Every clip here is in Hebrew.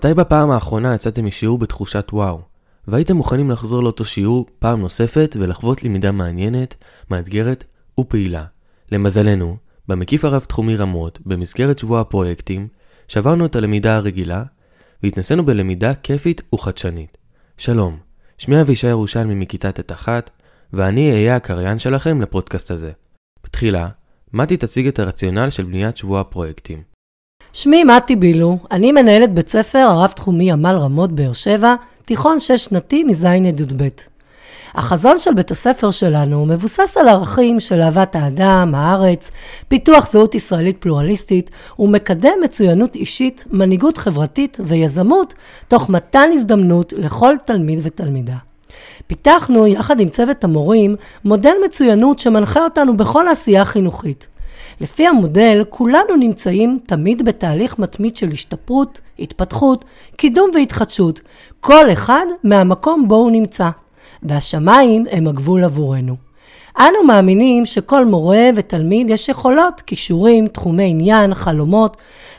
מתי בפעם האחרונה יצאתם משיעור בתחושת וואו, והייתם מוכנים לחזור לאותו שיעור פעם נוספת ולחוות למידה מעניינת, מאתגרת ופעילה? למזלנו, במקיף הרב-תחומי רמות, במסגרת שבוע הפרויקטים, שברנו את הלמידה הרגילה, והתנסינו בלמידה כיפית וחדשנית. שלום, שמי אבישי ירושלמי מכיתה ט'1, ואני אהיה הקריין שלכם לפודקאסט הזה. בתחילה, מתי תציג את הרציונל של בניית שבוע הפרויקטים. שמי מתי בילו, אני מנהלת בית ספר הרב-תחומי עמל רמות באר שבע, תיכון שש שנתי מז' עד י"ב. החזון של בית הספר שלנו מבוסס על ערכים של אהבת האדם, הארץ, פיתוח זהות ישראלית פלורליסטית ומקדם מצוינות אישית, מנהיגות חברתית ויזמות, תוך מתן הזדמנות לכל תלמיד ותלמידה. פיתחנו יחד עם צוות המורים מודל מצוינות שמנחה אותנו בכל העשייה החינוכית. לפי המודל, כולנו נמצאים תמיד בתהליך מתמיד של השתפרות, התפתחות, קידום והתחדשות, כל אחד מהמקום בו הוא נמצא, והשמיים הם הגבול עבורנו. אנו מאמינים שכל מורה ותלמיד יש יכולות, כישורים, תחומי עניין, חלומות,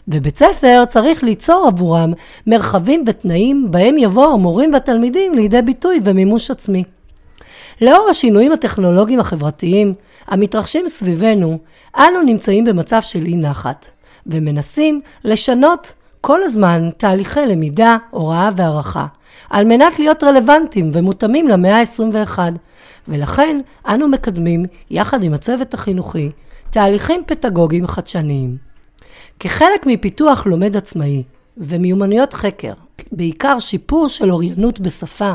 ובית ספר צריך ליצור עבורם מרחבים ותנאים בהם יבואו המורים והתלמידים לידי ביטוי ומימוש עצמי. לאור השינויים הטכנולוגיים החברתיים המתרחשים סביבנו, אנו נמצאים במצב של אי נחת, ומנסים לשנות כל הזמן תהליכי למידה, הוראה והערכה, על מנת להיות רלוונטיים ומותאמים למאה ה-21, ולכן אנו מקדמים, יחד עם הצוות החינוכי, תהליכים פדגוגיים חדשניים. כחלק מפיתוח לומד עצמאי ומיומנויות חקר, בעיקר שיפור של אוריינות בשפה,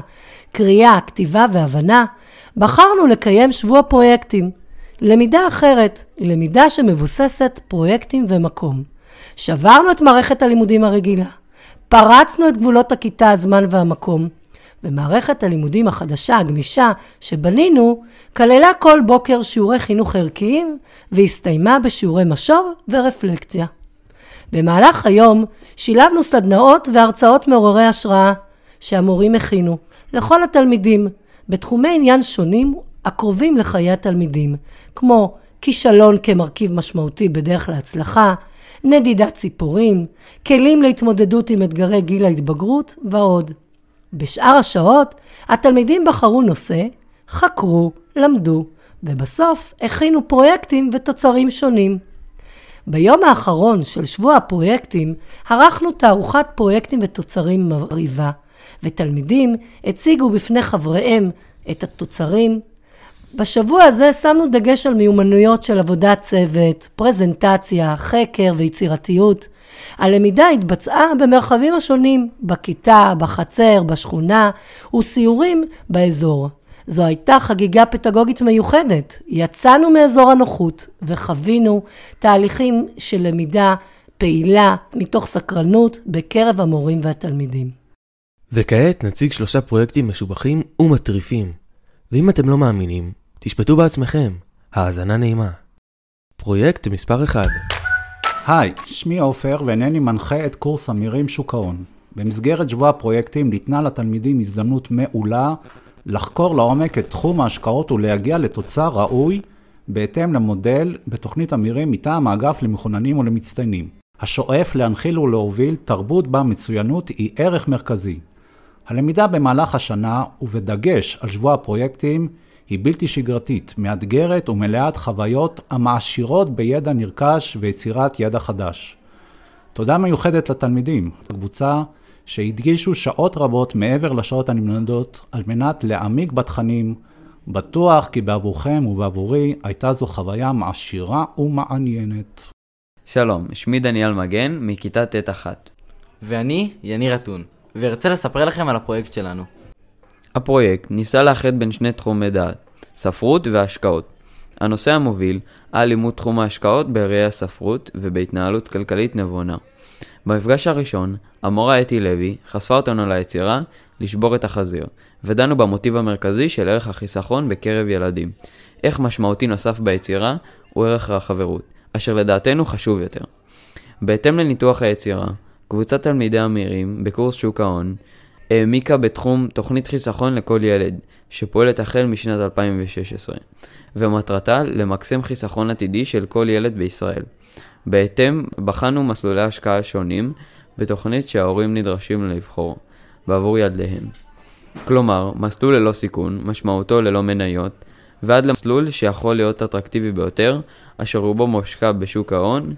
קריאה, כתיבה והבנה, בחרנו לקיים שבוע פרויקטים. למידה אחרת למידה שמבוססת פרויקטים ומקום. שברנו את מערכת הלימודים הרגילה, פרצנו את גבולות הכיתה, הזמן והמקום, ומערכת הלימודים החדשה, הגמישה, שבנינו, כללה כל בוקר שיעורי חינוך ערכיים, והסתיימה בשיעורי משוב ורפלקציה. במהלך היום שילבנו סדנאות והרצאות מעוררי השראה שהמורים הכינו לכל התלמידים בתחומי עניין שונים הקרובים לחיי התלמידים, כמו כישלון כמרכיב משמעותי בדרך להצלחה, נדידת ציפורים, כלים להתמודדות עם אתגרי גיל ההתבגרות ועוד. בשאר השעות התלמידים בחרו נושא, חקרו, למדו, ובסוף הכינו פרויקטים ותוצרים שונים. ביום האחרון של שבוע הפרויקטים ערכנו תערוכת פרויקטים ותוצרים מרהיבה, ותלמידים הציגו בפני חבריהם את התוצרים. בשבוע הזה שמנו דגש על מיומנויות של עבודת צוות, פרזנטציה, חקר ויצירתיות. הלמידה התבצעה במרחבים השונים, בכיתה, בחצר, בשכונה, וסיורים באזור. זו הייתה חגיגה פדגוגית מיוחדת. יצאנו מאזור הנוחות וחווינו תהליכים של למידה פעילה מתוך סקרנות בקרב המורים והתלמידים. וכעת נציג שלושה פרויקטים משובחים ומטריפים. ואם אתם לא מאמינים, תשפטו בעצמכם. האזנה נעימה. פרויקט מספר 1 היי, שמי עופר ואינני מנחה את קורס אמירים שוק ההון. במסגרת שבוע הפרויקטים ניתנה לתלמידים הזדמנות מעולה לחקור לעומק את תחום ההשקעות ולהגיע לתוצר ראוי בהתאם למודל בתוכנית אמירים מטעם האגף למחוננים ולמצטיינים. השואף להנחיל ולהוביל תרבות בה מצוינות היא ערך מרכזי. הלמידה במהלך השנה, ובדגש על שבוע הפרויקטים, היא בלתי שגרתית, מאתגרת ומלאת חוויות המעשירות בידע נרכש ויצירת ידע חדש. תודה מיוחדת לתלמידים, קבוצה שהדגישו שעות רבות מעבר לשעות הנמנדות על מנת להעמיק בתכנים, בטוח כי בעבורכם ובעבורי הייתה זו חוויה מעשירה ומעניינת. שלום, שמי דניאל מגן, מכיתה ט'1. ואני יניר אתון, וארצה לספר לכם על הפרויקט שלנו. הפרויקט ניסה לאחד בין שני תחומי דעת, ספרות והשקעות. הנושא המוביל היה לימוד תחום ההשקעות בראי הספרות ובהתנהלות כלכלית נבונה. במפגש הראשון, המורה אתי לוי חשפה אותנו ליצירה לשבור את החזיר, ודנו במוטיב המרכזי של ערך החיסכון בקרב ילדים. איך משמעותי נוסף ביצירה הוא ערך החברות, אשר לדעתנו חשוב יותר. בהתאם לניתוח היצירה, קבוצת תלמידי אמירים בקורס שוק ההון העמיקה בתחום תוכנית חיסכון לכל ילד, שפועלת החל משנת 2016, ומטרתה למקסם חיסכון עתידי של כל ילד בישראל. בהתאם, בחנו מסלולי השקעה שונים, בתוכנית שההורים נדרשים לבחור בעבור ילדיהם. כלומר, מסלול ללא סיכון, משמעותו ללא מניות, ועד למסלול שיכול להיות אטרקטיבי ביותר, אשר רובו מושקע בשוק ההון.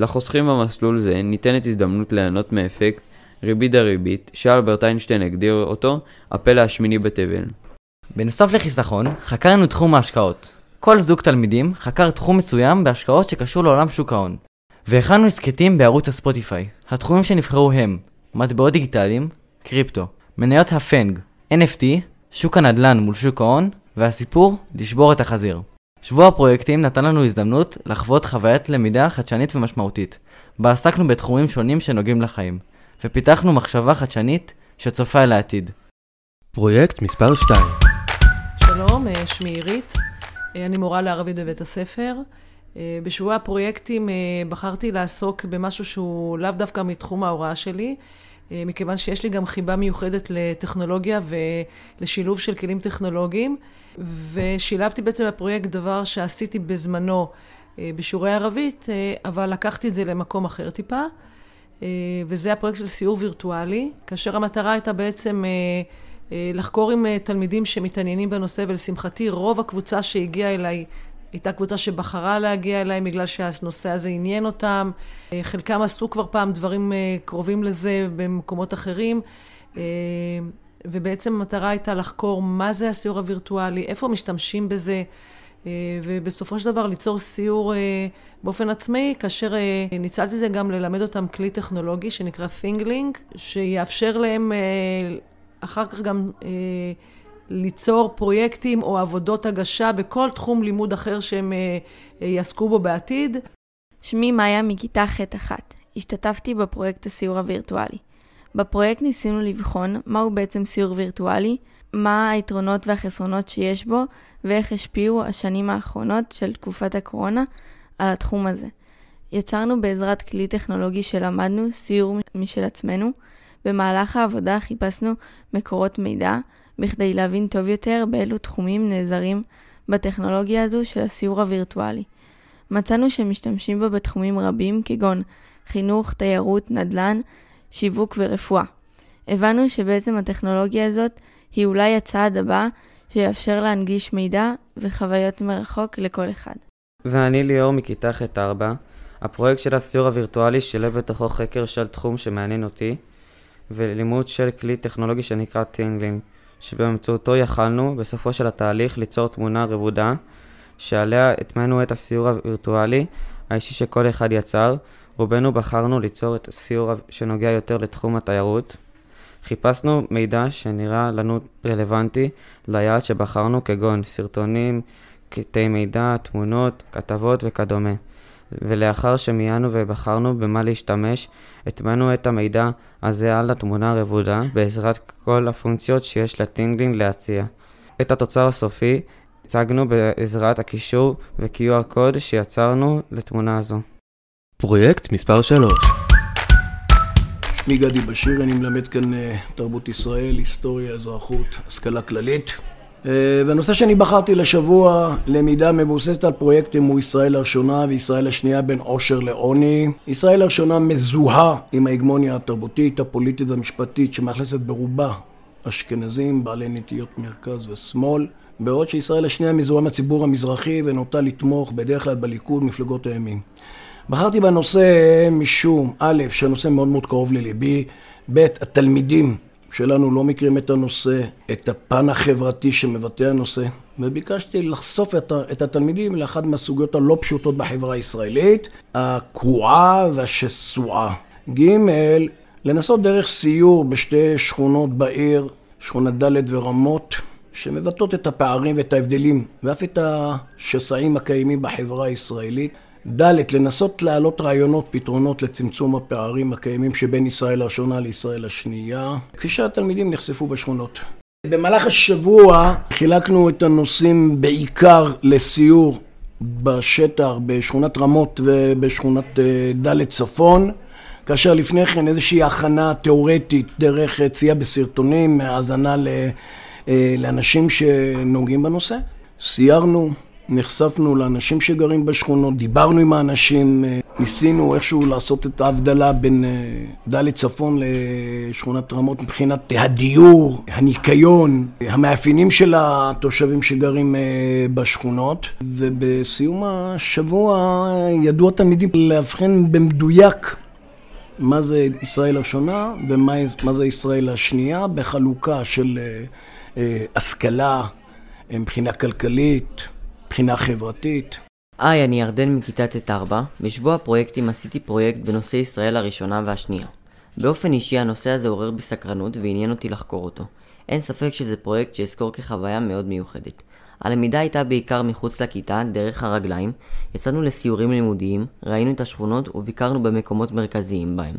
לחוסכים במסלול זה ניתנת הזדמנות ליהנות מאפקט ריבית דריבית, שאלברט איינשטיין הגדיר אותו הפלא השמיני בתבל. בנוסף לחיסכון, חקרנו תחום ההשקעות. כל זוג תלמידים חקר תחום מסוים בהשקעות שקשור לעולם שוק ההון. והכנו הסכתים בערוץ הספוטיפיי. התחומים שנבחרו הם מטבעות דיגיטליים, קריפטו, מניות הפנג, NFT, שוק הנדל"ן מול שוק ההון, והסיפור, לשבור את החזיר. שבוע הפרויקטים נתן לנו הזדמנות לחוות חוויית למידה חדשנית ומשמעותית, בה עסקנו בתחומים שונים שנוגעים לחיים, ופיתחנו מחשבה חדשנית שצופה אל העתיד. פרויקט מספר 2 שלום, אה, שמי עירית, אני מורה לערבית בבית הספר. אה, בשבוע הפרויקטים בחרתי לעסוק במשהו שהוא לאו דווקא מתחום ההוראה שלי, מכיוון שיש לי גם חיבה מיוחדת לטכנולוגיה ולשילוב של כלים טכנולוגיים, ושילבתי בעצם בפרויקט דבר שעשיתי בזמנו בשיעורי ערבית, אבל לקחתי את זה למקום אחר טיפה, וזה הפרויקט של סיור וירטואלי, כאשר המטרה הייתה בעצם אה, לחקור עם אה, תלמידים שמתעניינים בנושא, ולשמחתי רוב הקבוצה שהגיעה אליי הייתה קבוצה שבחרה להגיע אליי בגלל שהנושא הזה עניין אותם. אה, חלקם עשו כבר פעם דברים קרובים לזה במקומות אחרים. ובעצם המטרה הייתה לחקור מה זה הסיור הווירטואלי, איפה משתמשים בזה, ובסופו של דבר ליצור סיור באופן עצמאי, כאשר ניצלתי את זה גם ללמד אותם כלי טכנולוגי שנקרא Thinglink, שיאפשר להם אחר כך גם אה, ליצור פרויקטים או עבודות הגשה בכל תחום לימוד אחר שהם אה, אה, יעסקו בו בעתיד. שמי מאיה מכיתה ח'1. השתתפתי בפרויקט הסיור הווירטואלי. בפרויקט ניסינו לבחון מהו בעצם סיור וירטואלי, מה היתרונות והחסרונות שיש בו, ואיך השפיעו השנים האחרונות של תקופת הקורונה על התחום הזה. יצרנו בעזרת כלי טכנולוגי שלמדנו סיור משל עצמנו, במהלך העבודה חיפשנו מקורות מידע בכדי להבין טוב יותר באילו תחומים נעזרים בטכנולוגיה הזו של הסיור הווירטואלי. מצאנו שמשתמשים בה בתחומים רבים כגון חינוך, תיירות, נדל"ן, שיווק ורפואה. הבנו שבעצם הטכנולוגיה הזאת היא אולי הצעד הבא שיאפשר להנגיש מידע וחוויות מרחוק לכל אחד. ואני ליאור מכיתה ח'4. הפרויקט של הסיור הווירטואלי שילב בתוכו חקר של תחום שמעניין אותי, ולימוד של כלי טכנולוגי שנקרא ThingLink, שבאמצעותו יכלנו בסופו של התהליך ליצור תמונה רבודה, שעליה הטמנו את הסיור הווירטואלי האישי שכל אחד יצר, רובנו בחרנו ליצור את הסיור שנוגע יותר לתחום התיירות. חיפשנו מידע שנראה לנו רלוונטי ליעד שבחרנו כגון סרטונים, קטעי מידע, תמונות, כתבות וכדומה. ולאחר שמיינו ובחרנו במה להשתמש, הטמנו את המידע הזה על התמונה הרבודה בעזרת כל הפונקציות שיש ל ThingLink להציע. את התוצר הסופי הצגנו בעזרת הקישור ו-QR קוד שיצרנו לתמונה הזו. פרויקט מספר 3 שמי גדי בשיר, אני מלמד כאן אה, תרבות ישראל, היסטוריה, אזרחות, השכלה כללית. אה, והנושא שאני בחרתי לשבוע, למידה מבוססת על פרויקטים הוא ישראל הראשונה וישראל השנייה בין עושר לעוני. ישראל הראשונה מזוהה עם ההגמוניה התרבותית, הפוליטית והמשפטית שמאכלסת ברובה אשכנזים, בעלי נטיות מרכז ושמאל. בעוד שישראל השנייה מזוהה עם הציבור המזרחי ונוטה לתמוך בדרך כלל בליכוד, מפלגות הימין. בחרתי בנושא משום, א', שהנושא מאוד מאוד קרוב לליבי, ב', התלמידים שלנו לא מכירים את הנושא, את הפן החברתי שמבטא הנושא, וביקשתי לחשוף את, את התלמידים לאחת מהסוגיות הלא פשוטות בחברה הישראלית, הקרועה והשסועה. ג', לנסות דרך סיור בשתי שכונות בעיר, שכונת ד' ורמות, שמבטאות את הפערים ואת ההבדלים, ואף את השסעים הקיימים בחברה הישראלית. ד', לנסות להעלות רעיונות, פתרונות לצמצום הפערים הקיימים שבין ישראל הראשונה לישראל השנייה, כפי שהתלמידים נחשפו בשכונות. במהלך השבוע חילקנו את הנושאים בעיקר לסיור בשטח, בשכונת רמות ובשכונת אה, ד' צפון, כאשר לפני כן איזושהי הכנה תיאורטית דרך אה, צפייה בסרטונים, האזנה אה, לאנשים שנוגעים בנושא. סיירנו, נחשפנו לאנשים שגרים בשכונות, דיברנו עם האנשים, אה, ניסינו איכשהו לעשות את ההבדלה בין אה, דלית צפון לשכונת רמות מבחינת הדיור, הניקיון, המאפיינים של התושבים שגרים אה, בשכונות. ובסיום השבוע ידעו התלמידים להבחין במדויק מה זה ישראל הראשונה ומה זה ישראל השנייה בחלוקה של השכלה מבחינה כלכלית. מבחינה חברתית. היי, אני ירדן מכיתה ט'4. בשבוע הפרויקטים עשיתי פרויקט בנושא ישראל הראשונה והשנייה. באופן אישי הנושא הזה עורר בי סקרנות ועניין אותי לחקור אותו. אין ספק שזה פרויקט שאזכור כחוויה מאוד מיוחדת. הלמידה הייתה בעיקר מחוץ לכיתה, דרך הרגליים, יצאנו לסיורים לימודיים, ראינו את השכונות וביקרנו במקומות מרכזיים בהם,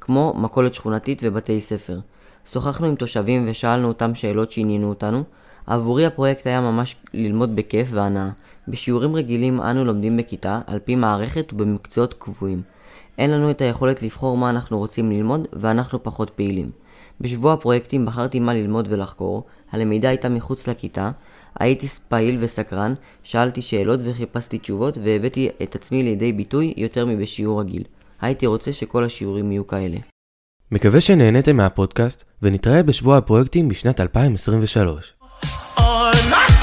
כמו מכולת שכונתית ובתי ספר. שוחחנו עם תושבים ושאלנו אותם שאלות שעניינו אותנו, עבורי הפרויקט היה ממש ללמוד בכיף והנאה. בשיעורים רגילים אנו לומדים בכיתה, על פי מערכת ובמקצועות קבועים. אין לנו את היכולת לבחור מה אנחנו רוצים ללמוד, ואנחנו פחות פעילים. בשבוע הפרויקטים בחרתי מה ללמוד ולחקור, הלמידה הייתה מחוץ לכיתה, הייתי פעיל וסקרן, שאלתי שאלות וחיפשתי תשובות, והבאתי את עצמי לידי ביטוי יותר מבשיעור רגיל. הייתי רוצה שכל השיעורים יהיו כאלה. מקווה שנהניתם מהפודקאסט, ונתראה בשבוע הפרויקטים בשנת 2023. On my